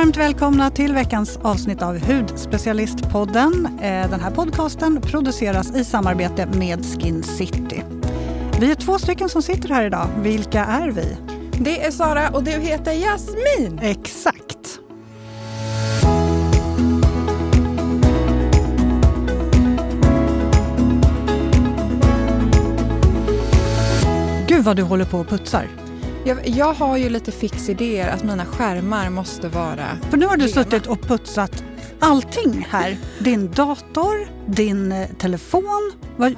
Varmt välkomna till veckans avsnitt av Hudspecialistpodden. Eh, den här podcasten produceras i samarbete med Skin City. Vi är två stycken som sitter här idag. Vilka är vi? Det är Sara och du heter Jasmin. Exakt. Gud vad du håller på och putsar. Jag, jag har ju lite fix idéer att mina skärmar måste vara För nu har du rena. suttit och putsat allting här. Din dator, din eh, telefon. Vad,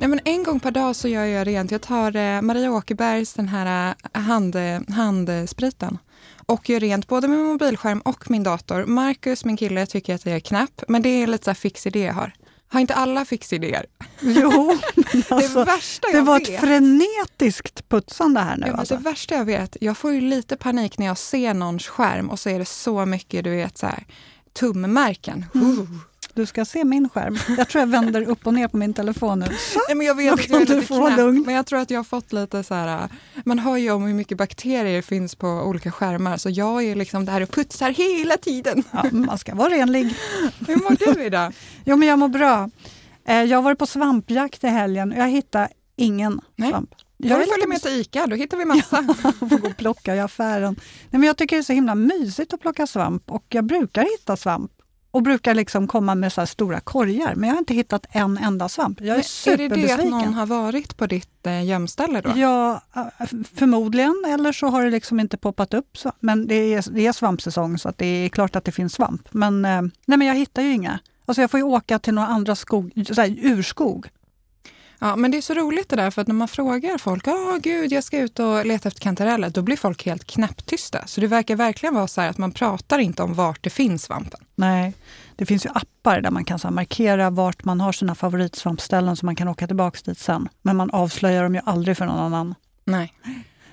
Nej, men en gång per dag så gör jag rent. Jag tar eh, Maria Åkerbergs den här eh, hand, handspriten och gör rent både min mobilskärm och min dator. Marcus, min kille, tycker att jag är knäpp, men det är lite så här fix idé jag har. Har inte alla fix idéer? jo, alltså, det värsta det jag var vet. ett frenetiskt putsande här nu. Ja, alltså. Det värsta jag vet, jag får ju lite panik när jag ser någons skärm och så är det så mycket, du vet, så här, tummärken. Mm. Du ska se min skärm. Jag tror jag vänder upp och ner på min telefon nu. Nej, men jag vet att jag är lite knäpp, men jag tror att jag har fått lite så här, man hör ju om hur mycket bakterier finns på olika skärmar, så jag är liksom där och putsar hela tiden. Ja, man ska vara renlig. Hur mår du idag? Jo, men jag mår bra. Eh, Jag varit på svampjakt i helgen och jag hittade ingen Nej. svamp. Jag Jag lite med till ICA, då hittar vi massa. får gå och plocka i affären. Nej, men jag tycker det är så himla mysigt att plocka svamp och jag brukar hitta svamp och brukar liksom komma med så stora korgar, men jag har inte hittat en enda svamp. Jag är Men är det superbesviken. det att någon har varit på ditt eh, gömställe då? Ja, eh, förmodligen, eller så har det liksom inte poppat upp. Så. Men det är, det är svampsäsong så att det är klart att det finns svamp. Men, eh, nej, men jag hittar ju inga. Alltså jag får ju åka till några andra skog, så här, urskog. Ja, men det är så roligt det där, för att när man frågar folk, ja gud, jag ska ut och leta efter kantareller, då blir folk helt knäpptysta. Så det verkar verkligen vara så här att man pratar inte om vart det finns svampen. Nej, det finns ju appar där man kan så markera vart man har sina favoritsvampställen så man kan åka tillbaka dit sen. Men man avslöjar dem ju aldrig för någon annan. Nej.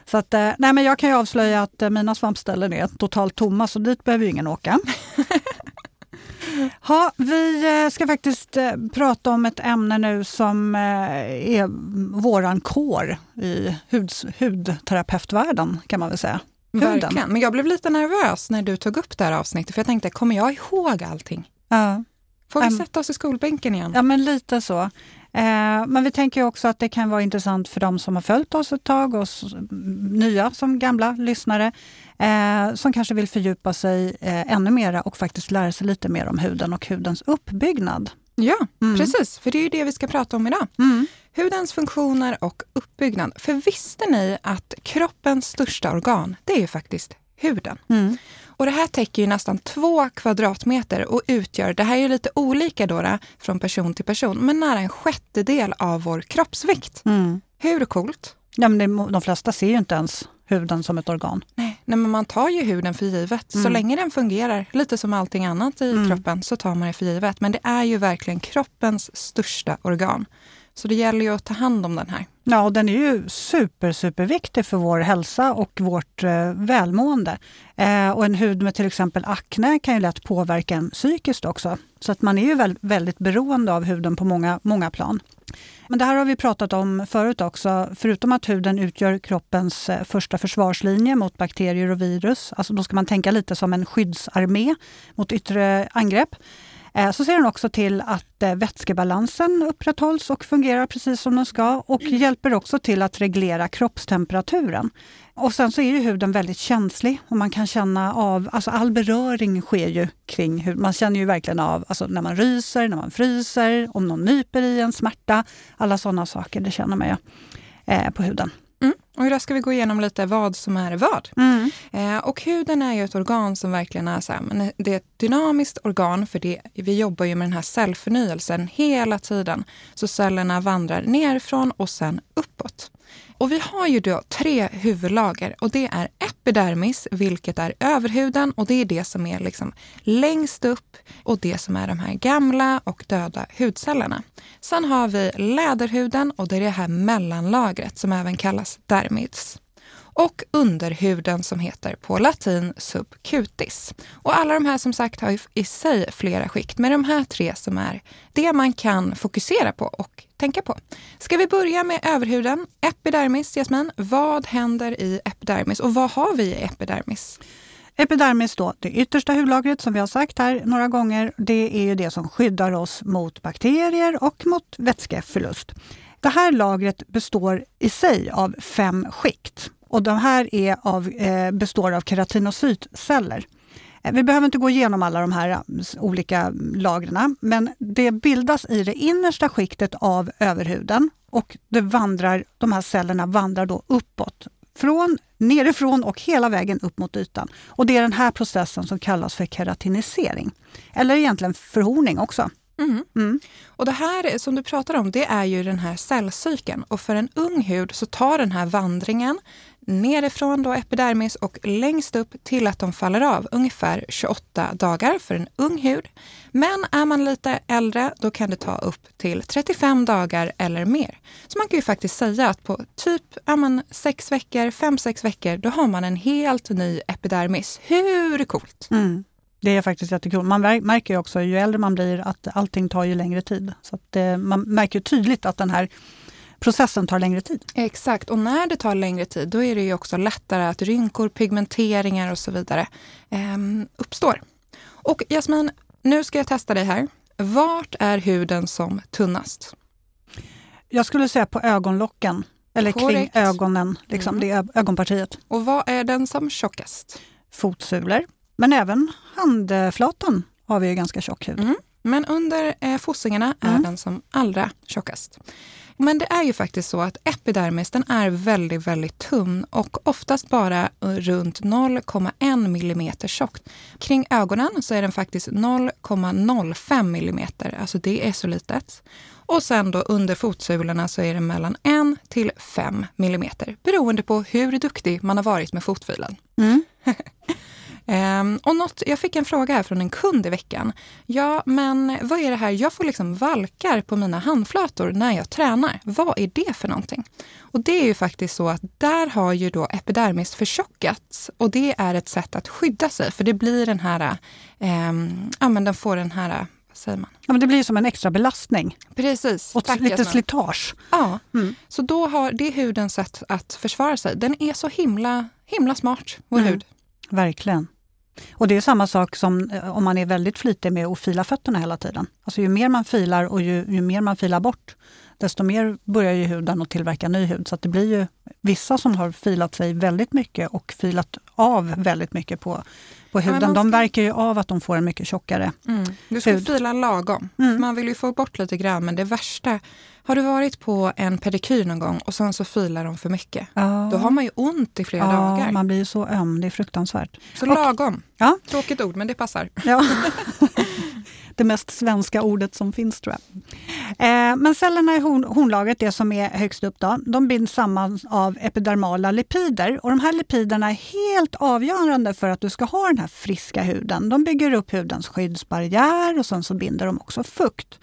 Så att, eh, nej men jag kan ju avslöja att eh, mina svampställen är totalt tomma så dit behöver ju ingen åka. Ha, vi eh, ska faktiskt eh, prata om ett ämne nu som eh, är våran kår i huds, hudterapeutvärlden kan man väl säga. Huden. Verkligen. Men jag blev lite nervös när du tog upp det här avsnittet, för jag tänkte, kommer jag ihåg allting? Ja. Får vi Em, sätta oss i skolbänken igen? Ja, men lite så. Eh, men vi tänker också att det kan vara intressant för de som har följt oss ett tag och nya som gamla lyssnare eh, som kanske vill fördjupa sig eh, ännu mera och faktiskt lära sig lite mer om huden och hudens uppbyggnad. Ja, Mm. precis. För det är ju det vi ska prata om idag. Mm. Hudens funktioner och uppbyggnad. För visste ni att kroppens största organ, det är ju faktiskt huden. Mm. Och det här täcker ju nästan två kvadratmeter och utgör, det här är ju lite olika då, då från person till person, men nära en sjättedel av vår kroppsvikt. Mm. Hur coolt? Ja, men det, de flesta ser ju inte ens huden som ett organ. Nej, nej men man tar ju huden för givet. Så Mm. länge den fungerar, lite som allting annat i Mm. kroppen, så tar man det för givet. Men det är ju verkligen kroppens största organ. Så det gäller ju att ta hand om den här. Ja, och den är ju super, superviktig för vår hälsa och vårt eh, välmående. Eh, och en hud med till exempel akne kan ju lätt påverka en psykiskt också. Så att man är ju väl, väldigt beroende av huden på många, många plan. Men det här har vi pratat om förut också. Förutom att huden utgör kroppens eh, första försvarslinje mot bakterier och virus, alltså då ska man tänka lite som en skyddsarmé mot yttre angrepp, Eh, så ser den också till att eh, vätskebalansen upprätthålls och fungerar precis som den ska och hjälper också till att reglera kroppstemperaturen. Och sen så är ju huden väldigt känslig och man kan känna av, alltså all beröring sker ju kring huden. Man känner ju verkligen av alltså när man ryser, när man fryser, om någon nyper i en, smärta, alla sådana saker, det känner man ju eh, på huden. Mm. Och idag ska vi gå igenom lite vad som är vad. Eh, och huden är ju ett organ som verkligen är så här, men det är ett dynamiskt organ för det, vi jobbar ju med den här cellförnyelsen hela tiden. Så cellerna vandrar nerifrån och sen uppåt. Och vi har ju då tre huvudlager och det är epidermis, vilket är överhuden och det är det som är liksom längst upp och det som är de här gamla och döda hudcellerna. Sen har vi läderhuden och det är det här mellanlagret som även kallas dermis och underhuden som heter på latin subcutis. Och alla de här som sagt har i sig flera skikt, men de här tre som är det man kan fokusera på och tänka på. Ska vi börja med överhuden? Epidermis, Jasmin. Vad händer i epidermis och vad har vi i epidermis? Epidermis då, det yttersta hudlagret som vi har sagt här några gånger, det är ju det som skyddar oss mot bakterier och mot vätskeförlust. Det här lagret består i sig av fem skikt och de här är av, eh, består av keratinocytceller. Eh, vi behöver inte gå igenom alla de här eh, olika lagren, men det bildas i det innersta skiktet av överhuden och det vandrar, de här cellerna vandrar då uppåt från, nerifrån och hela vägen upp mot ytan. Och Det är den här processen som kallas för keratinisering. Eller egentligen förhorning också. Mm. Mm. Och det här som du pratar om, det är ju den här cellcykeln. Och för en ung hud så tar den här vandringen nerifrån då epidermis och längst upp till att de faller av, ungefär 28 dagar för en ung hud. Men är man lite äldre, då kan det ta upp till 35 dagar eller mer. Så man kan ju faktiskt säga att på typ ja, sex veckor, fem sex veckor, då har man en helt ny epidermis. Hur coolt? Mm. Det är faktiskt jättekul. Man märker ju också ju äldre man blir att allting tar ju längre tid. Så att, eh, man märker tydligt att den här processen tar längre tid. Exakt, och när det tar längre tid då är det ju också lättare att rynkor, pigmenteringar och så vidare eh, uppstår. Och Jasmin, nu ska jag testa dig här. Vart är huden som tunnast? Jag skulle säga på ögonlocken, eller Korrekt. kring ögonen, liksom, mm. det är ögonpartiet. Och vad är den som tjockast? Fotsulor, men även handflatan har vi ju ganska tjock hud. Mm. Men under eh, fossingarna är mm. den som allra tjockast. Men det är ju faktiskt så att epidermis den är väldigt, väldigt tunn och oftast bara runt 0,1 millimeter tjockt. Kring ögonen så är den faktiskt 0,05 millimeter, alltså det är så litet. Och sen då under fotsulorna så är den mellan 1 till 5 millimeter beroende på hur duktig man har varit med fotfilen. Mm. Um, och något, jag fick en fråga här från en kund i veckan. Ja, men vad är det här? Jag får liksom valkar på mina handflator när jag tränar. Vad är det för någonting? Och det är ju faktiskt så att där har ju då epidermis förtjockats och det är ett sätt att skydda sig för det blir den här, um, ja men den får den här säger man? Ja, men det blir som en extra belastning. Precis. Och lite slitage. Ja, mm. så då har det hudens sätt att försvara sig. Den är så himla, himla smart, vår mm. hud. Verkligen. Och det är samma sak som eh, om man är väldigt flitig med att fila fötterna hela tiden. Alltså ju mer man filar och ju, ju mer man filar bort, desto mer börjar ju huden att tillverka ny hud. Så det blir ju vissa som har filat sig väldigt mycket och filat av väldigt mycket på, på huden. Ja, ska... De verkar ju av att de får en mycket tjockare mm. Du ska hud. fila lagom. Mm. Man vill ju få bort lite grann, men det värsta har du varit på en pedikyr någon gång och sen så filar de för mycket? Ja. Då har man ju ont i flera ja, dagar. man blir så öm. Det är fruktansvärt. Så och, lagom. Ja. Tråkigt ord, men det passar. Ja. det mest svenska ordet som finns tror jag. Eh, men cellerna i horn, hornlagret, det som är högst upp, då, de binds samman av epidermala lipider. Och de här lipiderna är helt avgörande för att du ska ha den här friska huden. De bygger upp hudens skyddsbarriär och sen så binder de också fukt.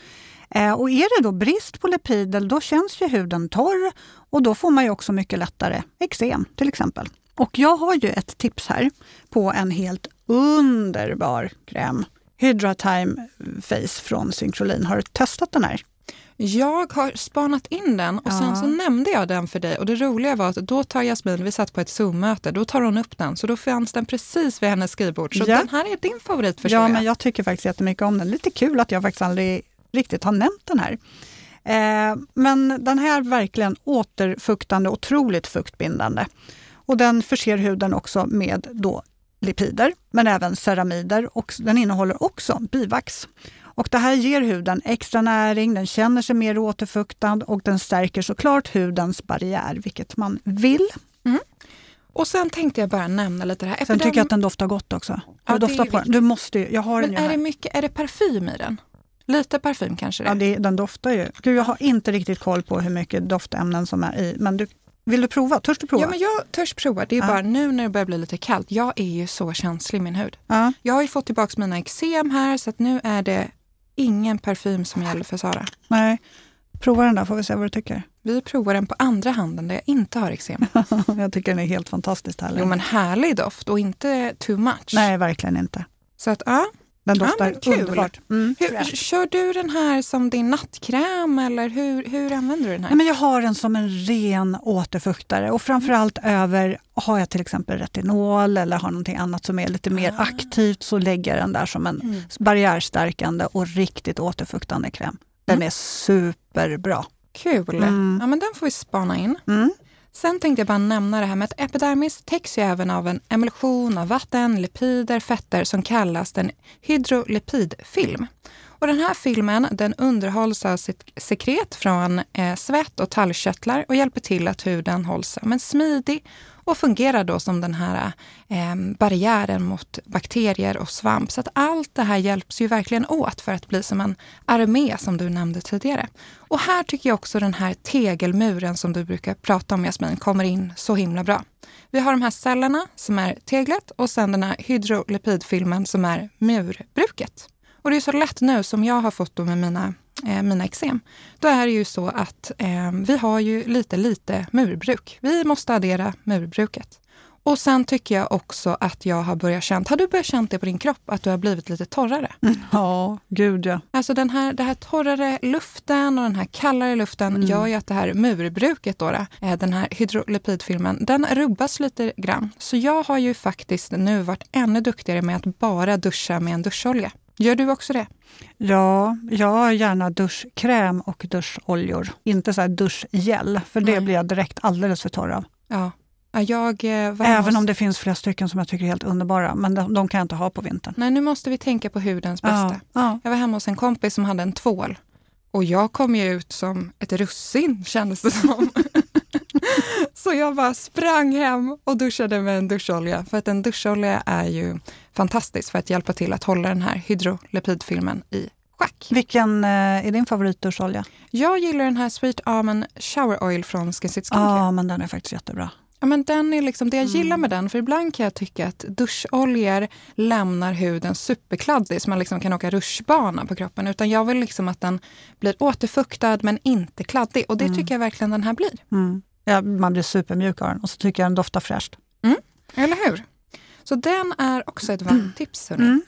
Eh, och är det då brist på lipider, då känns ju huden torr och då får man ju också mycket lättare eksem till exempel. Och jag har ju ett tips här på en helt underbar kräm. Hydratime Face från Syncrolin. Har du testat den här? Jag har spanat in den och ja. sen så nämnde jag den för dig och det roliga var att då tar Jasmin, vi satt på ett Zoom-möte, då tar hon upp den så då fanns den precis vid hennes skrivbord. Så ja. den här är din favorit förstår Ja, jag. men jag tycker faktiskt jättemycket om den. Lite kul att jag faktiskt aldrig riktigt har nämnt den här. Eh, men den här är verkligen återfuktande, otroligt fuktbindande. Och den förser huden också med då lipider, men även ceramider och den innehåller också bivax. Och det här ger huden extra näring, den känner sig mer återfuktad och den stärker såklart hudens barriär, vilket man vill. Mm. Och sen tänkte jag bara nämna lite det här. Sen tycker jag att den doftar gott också. Ja, doftar på den. Du måste jag har Men den är det, mycket, är det parfym i den? Lite parfym kanske det Ja, det, den doftar ju. Gud, jag har inte riktigt koll på hur mycket doftämnen som är i, men du, vill du prova? Törs du prova? Ja, men jag törs prova. Det är ja. bara nu när det börjar bli lite kallt. Jag är ju så känslig i min hud. Ja. Jag har ju fått tillbaka mina eksem här, så att nu är det ingen parfym som gäller för Sara. Nej. Prova den där får vi se vad du tycker. Vi provar den på andra handen där jag inte har eksem. jag tycker den är helt fantastiskt härlig. Jo men härlig doft och inte too much. Nej, verkligen inte. Så att ja, Den doftar ja, underbart. Mm, hur, kör du den här som din nattkräm eller hur, hur använder du den här? Nej, men jag har den som en ren återfuktare och framförallt mm. över, har jag till exempel retinol eller har någonting annat som är lite mer ah. aktivt så lägger jag den där som en mm. barriärstärkande och riktigt återfuktande kräm. Den mm. är superbra. Kul! Mm. Ja, men den får vi spana in. Sen tänkte jag bara nämna det här med att epidermis täcks ju även av en emulsion av vatten, lipider, fetter som kallas den hydrolipidfilm. Och den här filmen den underhålls av sekret från eh, svett och talgkörtlar och hjälper till att huden hålls men smidig och fungerar då som den här eh, barriären mot bakterier och svamp. Så att allt det här hjälps ju verkligen åt för att bli som en armé som du nämnde tidigare. Och här tycker jag också den här tegelmuren som du brukar prata om Jasmin kommer in så himla bra. Vi har de här cellerna som är teglet och sen den här hydrolipidfilmen som är murbruket. Och det är så lätt nu som jag har fått då med mina, eh, mina eksem. Då är det ju så att eh, vi har ju lite, lite murbruk. Vi måste addera murbruket. Och sen tycker jag också att jag har börjat känna, har du börjat känna det på din kropp, att du har blivit lite torrare? Mm, ja, gud ja. Alltså den här, den här torrare luften och den här kallare luften mm. gör ju att det här murbruket, då, eh, den här hydrolipidfilmen, den rubbas lite grann. Så jag har ju faktiskt nu varit ännu duktigare med att bara duscha med en duscholja. Gör du också det? Ja, jag har gärna duschkräm och duscholjor. Inte så här duschgel, för det Nej. blir jag direkt alldeles för torr av. Ja. Jag eh, Även om det finns flera stycken som jag tycker är helt underbara, men de, de, kan jag inte ha på vintern. Nej, nu måste vi tänka på hudens bästa. Ja, ja. Jag var hemma hos en kompis som hade en tvål och jag kom ju ut som ett russin kändes det som. Så jag bara sprang hem och duschade med en duscholja. För att en duscholja är ju fantastisk för att hjälpa till att hålla den här hydrolipidfilmen i schack. Vilken eh, är din favoritduscholja? Jag gillar den här Sweet Almond Shower Oil från Skin City Skincare. Ja, men den är faktiskt jättebra. Ja, men den är liksom det jag gillar med den. För ibland kan jag tycka att duscholjor lämnar huden superkladdig så man liksom kan åka rutschbana på kroppen. Utan jag vill liksom att den blir återfuktad men inte kladdig. Och det mm. tycker jag verkligen den här blir. Mm. Ja, man blir supermjuk av den och så tycker jag den doftar fräscht. Mm. Eller hur? Så den är också ett varmt tips. Mm.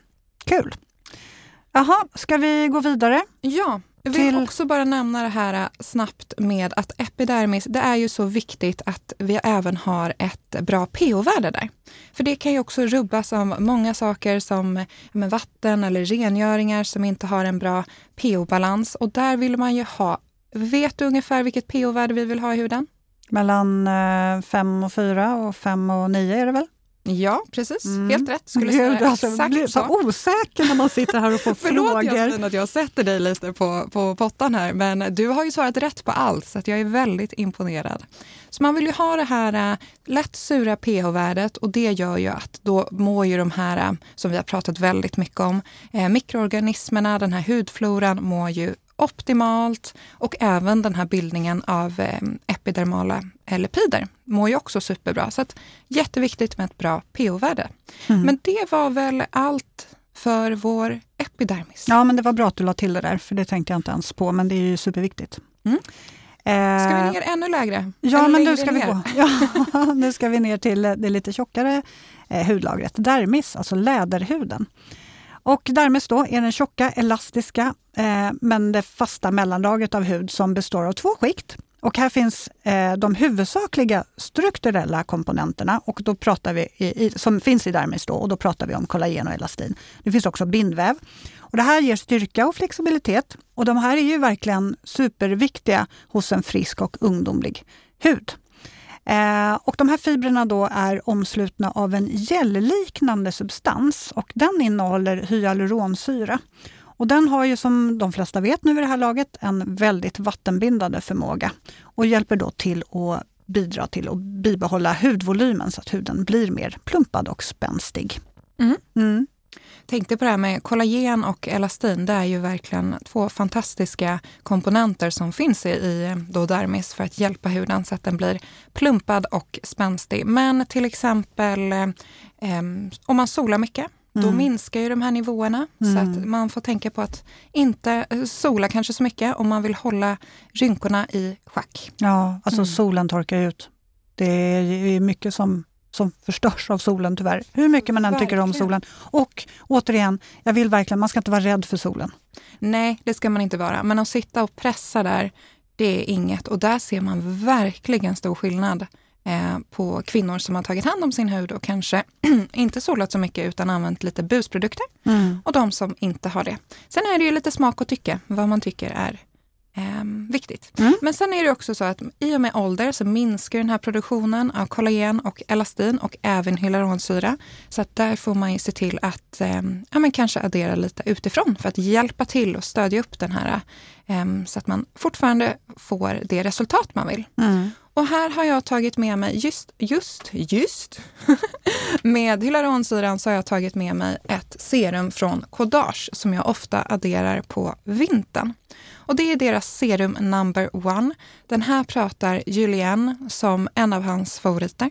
Kul! Jaha, ska vi gå vidare? Ja, jag vill till... också bara nämna det här äh, snabbt med att epidermis, det är ju så viktigt att vi även har ett bra pH-värde där. För det kan ju också rubbas av många saker som med vatten eller rengöringar som inte har en bra pH-balans. Och där vill man ju ha, vet du ungefär vilket pH-värde vi vill ha i huden? Mellan 5 äh, och 4 och 5 och 9 är det väl? Ja, precis. Mm. Helt rätt. Skulle Gud, säga alltså, exakt blir så, så osäker när man sitter här och får frågor. Förlåt Jasmin att jag sätter dig lite på, på pottan här, men du har ju svarat rätt på allt, så jag är väldigt imponerad. Så man vill ju ha det här äh, lätt sura pH-värdet och det gör ju att då mår ju de här, äh, som vi har pratat väldigt mycket om, eh, mikroorganismerna, den här hudfloran mår ju optimalt och även den här bildningen av eh, epidermala lipider mår ju också superbra. Så att, jätteviktigt med ett bra pH-värde. Mm. Men det var väl allt för vår epidermis. Ja, men det var bra att du la till det där, för det tänkte jag inte ens på, men det är ju superviktigt. Mm. Ska vi ner ännu lägre? Ja, Eller men nu ska, vi gå. Ja, nu ska vi ner till det lite tjockare eh, hudlagret, dermis, alltså läderhuden. Och dermis då är den tjocka, elastiska, eh, men det fasta mellanlagret av hud som består av två skikt. Och här finns eh, de huvudsakliga strukturella komponenterna och då pratar vi i, i, som finns i dermis då, och då pratar vi om kollagen och elastin. Det finns också bindväv. Och det här ger styrka och flexibilitet och de här är ju verkligen superviktiga hos en frisk och ungdomlig hud. Eh, och de här fibrerna då är omslutna av en gelliknande substans och den innehåller hyaluronsyra. Och den har ju som de flesta vet nu i det här laget en väldigt vattenbindande förmåga och hjälper då till att bidra till att bibehålla hudvolymen så att huden blir mer plumpad och spänstig. Mm. Mm tänkte på det här med kollagen och elastin. Det är ju verkligen två fantastiska komponenter som finns i, i då dermis för att hjälpa huden så att den blir plumpad och spänstig. Men till exempel eh, om man solar mycket då mm. minskar ju de här nivåerna. Mm. Så att man får tänka på att inte eh, sola kanske så mycket om man vill hålla rynkorna i schack. Ja, alltså mm. solen torkar ut. Det är mycket som som förstörs av solen tyvärr. Hur mycket man än tycker om solen. Och återigen, jag vill verkligen, man ska inte vara rädd för solen. Nej, det ska man inte vara. Men att sitta och pressa där, det är inget. Och där ser man verkligen stor skillnad eh, på kvinnor som har tagit hand om sin hud och kanske inte solat så mycket utan använt lite busprodukter. Mm. Och de som inte har det. Sen är det ju lite smak och tycke, vad man tycker är eh, viktigt. Mm. Men sen är det också så att i och med ålder så minskar den här produktionen av kollagen och elastin och även hyaluronsyra. Så att där får man ju se till att eh, ja, men kanske addera lite utifrån för att hjälpa till och stödja upp den här eh, så att man fortfarande får det resultat man vill. Mm. Och här har jag tagit med mig, just, just, just, med hyaluronsyran så har jag tagit med mig ett serum från Kodage som jag ofta adderar på vintern. Och det är deras serum number one. Den här pratar Julien som en av hans favoriter.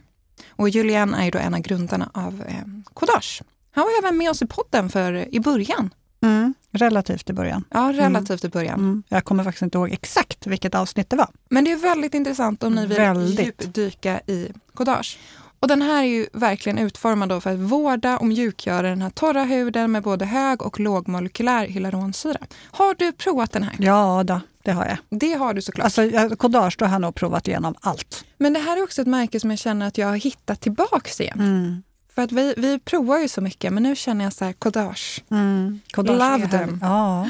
Och Julien är ju då en av grundarna av eh, Kodage. Han var även med oss i podden för i början. Mm, relativt i början. Ja, relativt mm. i början. Mm. Jag kommer faktiskt inte ihåg exakt vilket avsnitt det var. Men det är väldigt intressant om ni vill väldigt. djupdyka i Kodage. Och den här är ju verkligen utformad för att vårda och mjukgöra den här torra huden med både hög och lågmolekylär hyaluronsyra. Har du provat den här? Ja, då, det har jag. Det har du såklart. Alltså, Kodage då har jag nog provat igenom allt. Men det här är också ett märke som jag känner att jag har hittat tillbaks igen. Mm. För att vi, vi provar ju så mycket, men nu känner jag så här, Kodage. Mm. Kodage Love them. Ja.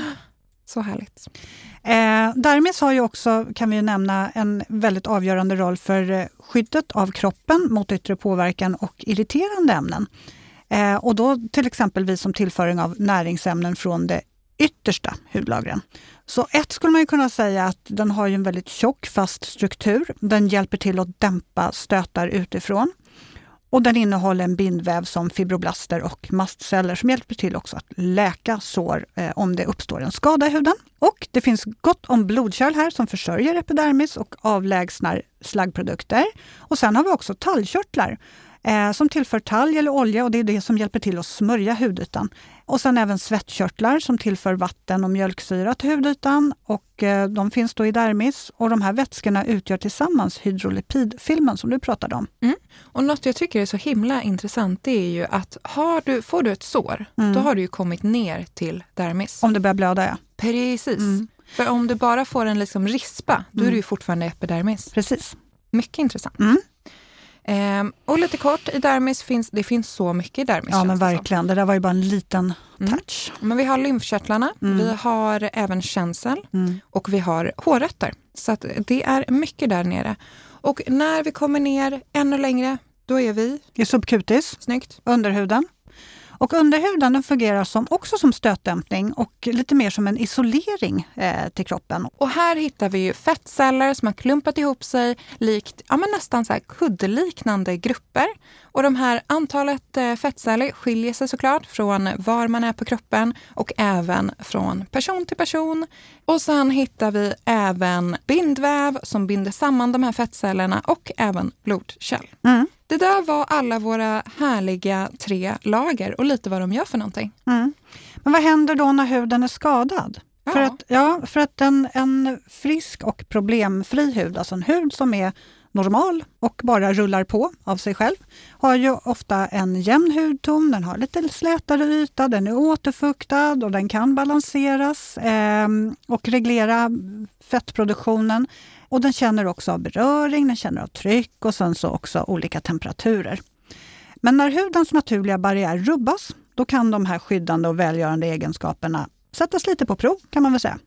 Så härligt. Eh, Dermis har ju också, kan vi nämna, en väldigt avgörande roll för eh, skyddet av kroppen mot yttre påverkan och irriterande ämnen. Eh, och då till exempel vid som tillföring av näringsämnen från de yttersta hudlagren. Så ett skulle man ju kunna säga att den har en väldigt tjock fast struktur. Den hjälper till att dämpa stötar utifrån. Och den innehåller en bindväv som fibroblaster och mastceller som hjälper till också att läka sår eh, om det uppstår en skada i huden. Och det finns gott om blodkärl här som försörjer epidermis och avlägsnar slaggprodukter. Och sen har vi också tallkörtlar eh, som tillför talg eller olja och det är det som hjälper till att smörja hudytan. Och sen även svettkörtlar som tillför vatten och mjölksyra till hudytan. Och eh, de finns då i dermis och de här vätskorna utgör tillsammans hydrolipidfilmen som du pratade om. Mm. Och något jag tycker är så himla intressant det är ju att har du, får du ett sår, mm. då har du ju kommit ner till dermis. Om det börjar blöda ja. Precis. Mm. För om du bara får en liksom rispa, då är det ju fortfarande epidermis. Precis. Mycket intressant. Mm. Ehm, och lite kort, i dermis finns det finns så mycket i dermis. Ja men verkligen, det där var ju bara en liten mm. touch. Mm. Men vi har lymfkörtlarna, mm. vi har även känsel mm. och vi har hårrötter. Så det är mycket där nere. Och när vi kommer ner ännu längre, då är vi... I subcutis, Snyggt. underhuden. Och underhuden den fungerar som, också som stötdämpning och lite mer som en isolering eh, till kroppen. Och här hittar vi fettceller som har klumpat ihop sig likt ja, men nästan så här kuddeliknande grupper. Och de här antalet eh, fettceller skiljer sig såklart från var man är på kroppen och även från person till person. Och sen hittar vi även bindväv som binder samman de här fettcellerna och även blodkärl. Mm. Det där var alla våra härliga tre lager och lite vad de gör för någonting. Mm. Men vad händer då när huden är skadad? Ja. För att, ja, för att en, en frisk och problemfri hud, alltså en hud som är normal och bara rullar på av sig själv, har ju ofta en jämn hudton, den har lite slätare yta, den är återfuktad och den kan balanseras eh, och reglera fettproduktionen. Och den känner också av beröring, den känner av tryck och sen så också olika temperaturer. Men när hudens naturliga barriär rubbas, då kan de här skyddande och välgörande egenskaperna sättas lite på prov kan man väl säga.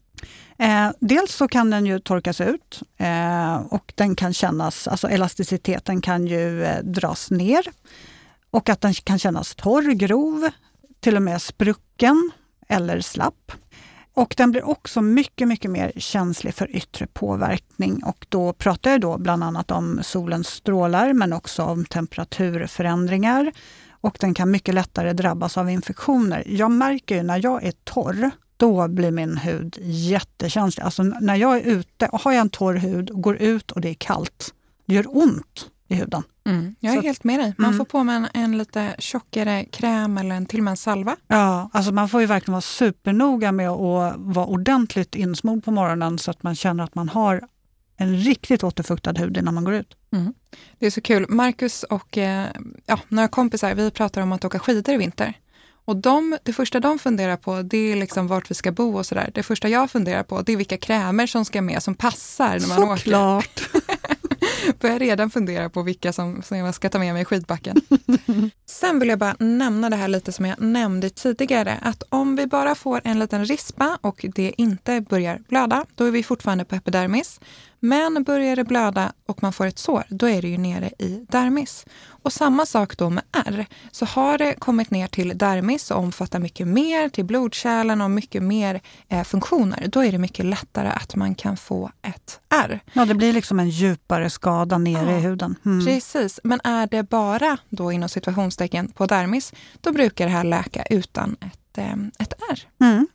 Eh, dels så kan den ju torkas ut eh, och den kan kännas, alltså elasticiteten kan ju eh, dras ner. Och att den kan kännas torr, grov, till och med sprucken eller slapp. Och den blir också mycket, mycket mer känslig för yttre påverkning och då pratar jag då bland annat om solens strålar men också om temperaturförändringar och den kan mycket lättare drabbas av infektioner. Jag märker ju när jag är torr, då blir min hud jättekänslig. Alltså när jag är ute och har jag en torr hud och går ut och det är kallt, det gör ont i huden. Mm, jag är så, helt med dig. Man mm. får på med en, en, lite tjockare kräm eller en, till och med en salva. Ja, alltså man får ju verkligen vara supernoga med att vara ordentligt insmord på morgonen så att man känner att man har en riktigt återfuktad hud innan man går ut. Mm. Det är så kul. Marcus och eh, ja, några kompisar, vi pratar om att åka skidor i vinter. Och de, det första de funderar på det är liksom vart vi ska bo och sådär. Det första jag funderar på det är vilka krämer som ska med som passar när man Såklart. åker. Börjar redan fundera på vilka som, som jag ska ta med mig i skidbacken. Sen vill jag bara nämna det här lite som jag nämnde tidigare, att om vi bara får en liten rispa och det inte börjar blöda, då är vi fortfarande på epidermis. Men börjar det blöda och man får ett sår, då är det ju nere i dermis. Och samma sak då med R. Så har det kommit ner till dermis och omfattar mycket mer, till blodkärlen och mycket mer eh, funktioner, då är det mycket lättare att man kan få ett R. Ja, det blir liksom en djupare skada nere ja, i huden. Mm. Precis, men är det bara då inom situationstecken på dermis, då brukar det här läka utan ett, eh, ett R. Mm.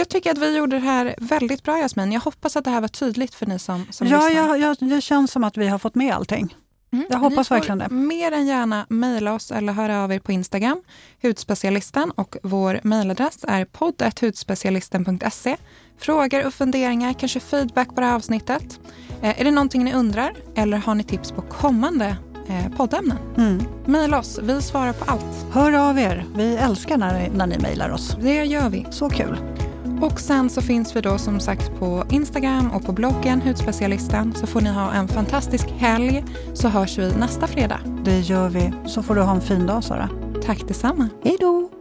Jag tycker att vi gjorde det här väldigt bra Jasmin. Jag hoppas att det här var tydligt för ni som, som ja, lyssnar. Ja, ja, det känns som att vi har fått med allting. Mm. Jag hoppas verkligen det. mer än gärna mejla oss eller höra av er på Instagram, hudspecialisten och vår mejladress är podd.hudspecialisten.se. Frågor och funderingar, kanske feedback på det här avsnittet. Eh, är det någonting ni undrar eller har ni tips på kommande eh, poddämnen? Mm. Mejla oss, vi svarar på allt. Hör av er, vi älskar när, när ni mejlar oss. Det gör vi. Så kul. Och sen så finns vi då som sagt på Instagram och på bloggen Hudspecialisten. Så får ni ha en fantastisk helg så hörs vi nästa fredag. Det gör vi. Så får du ha en fin dag Sara. Tack detsamma. Hej då!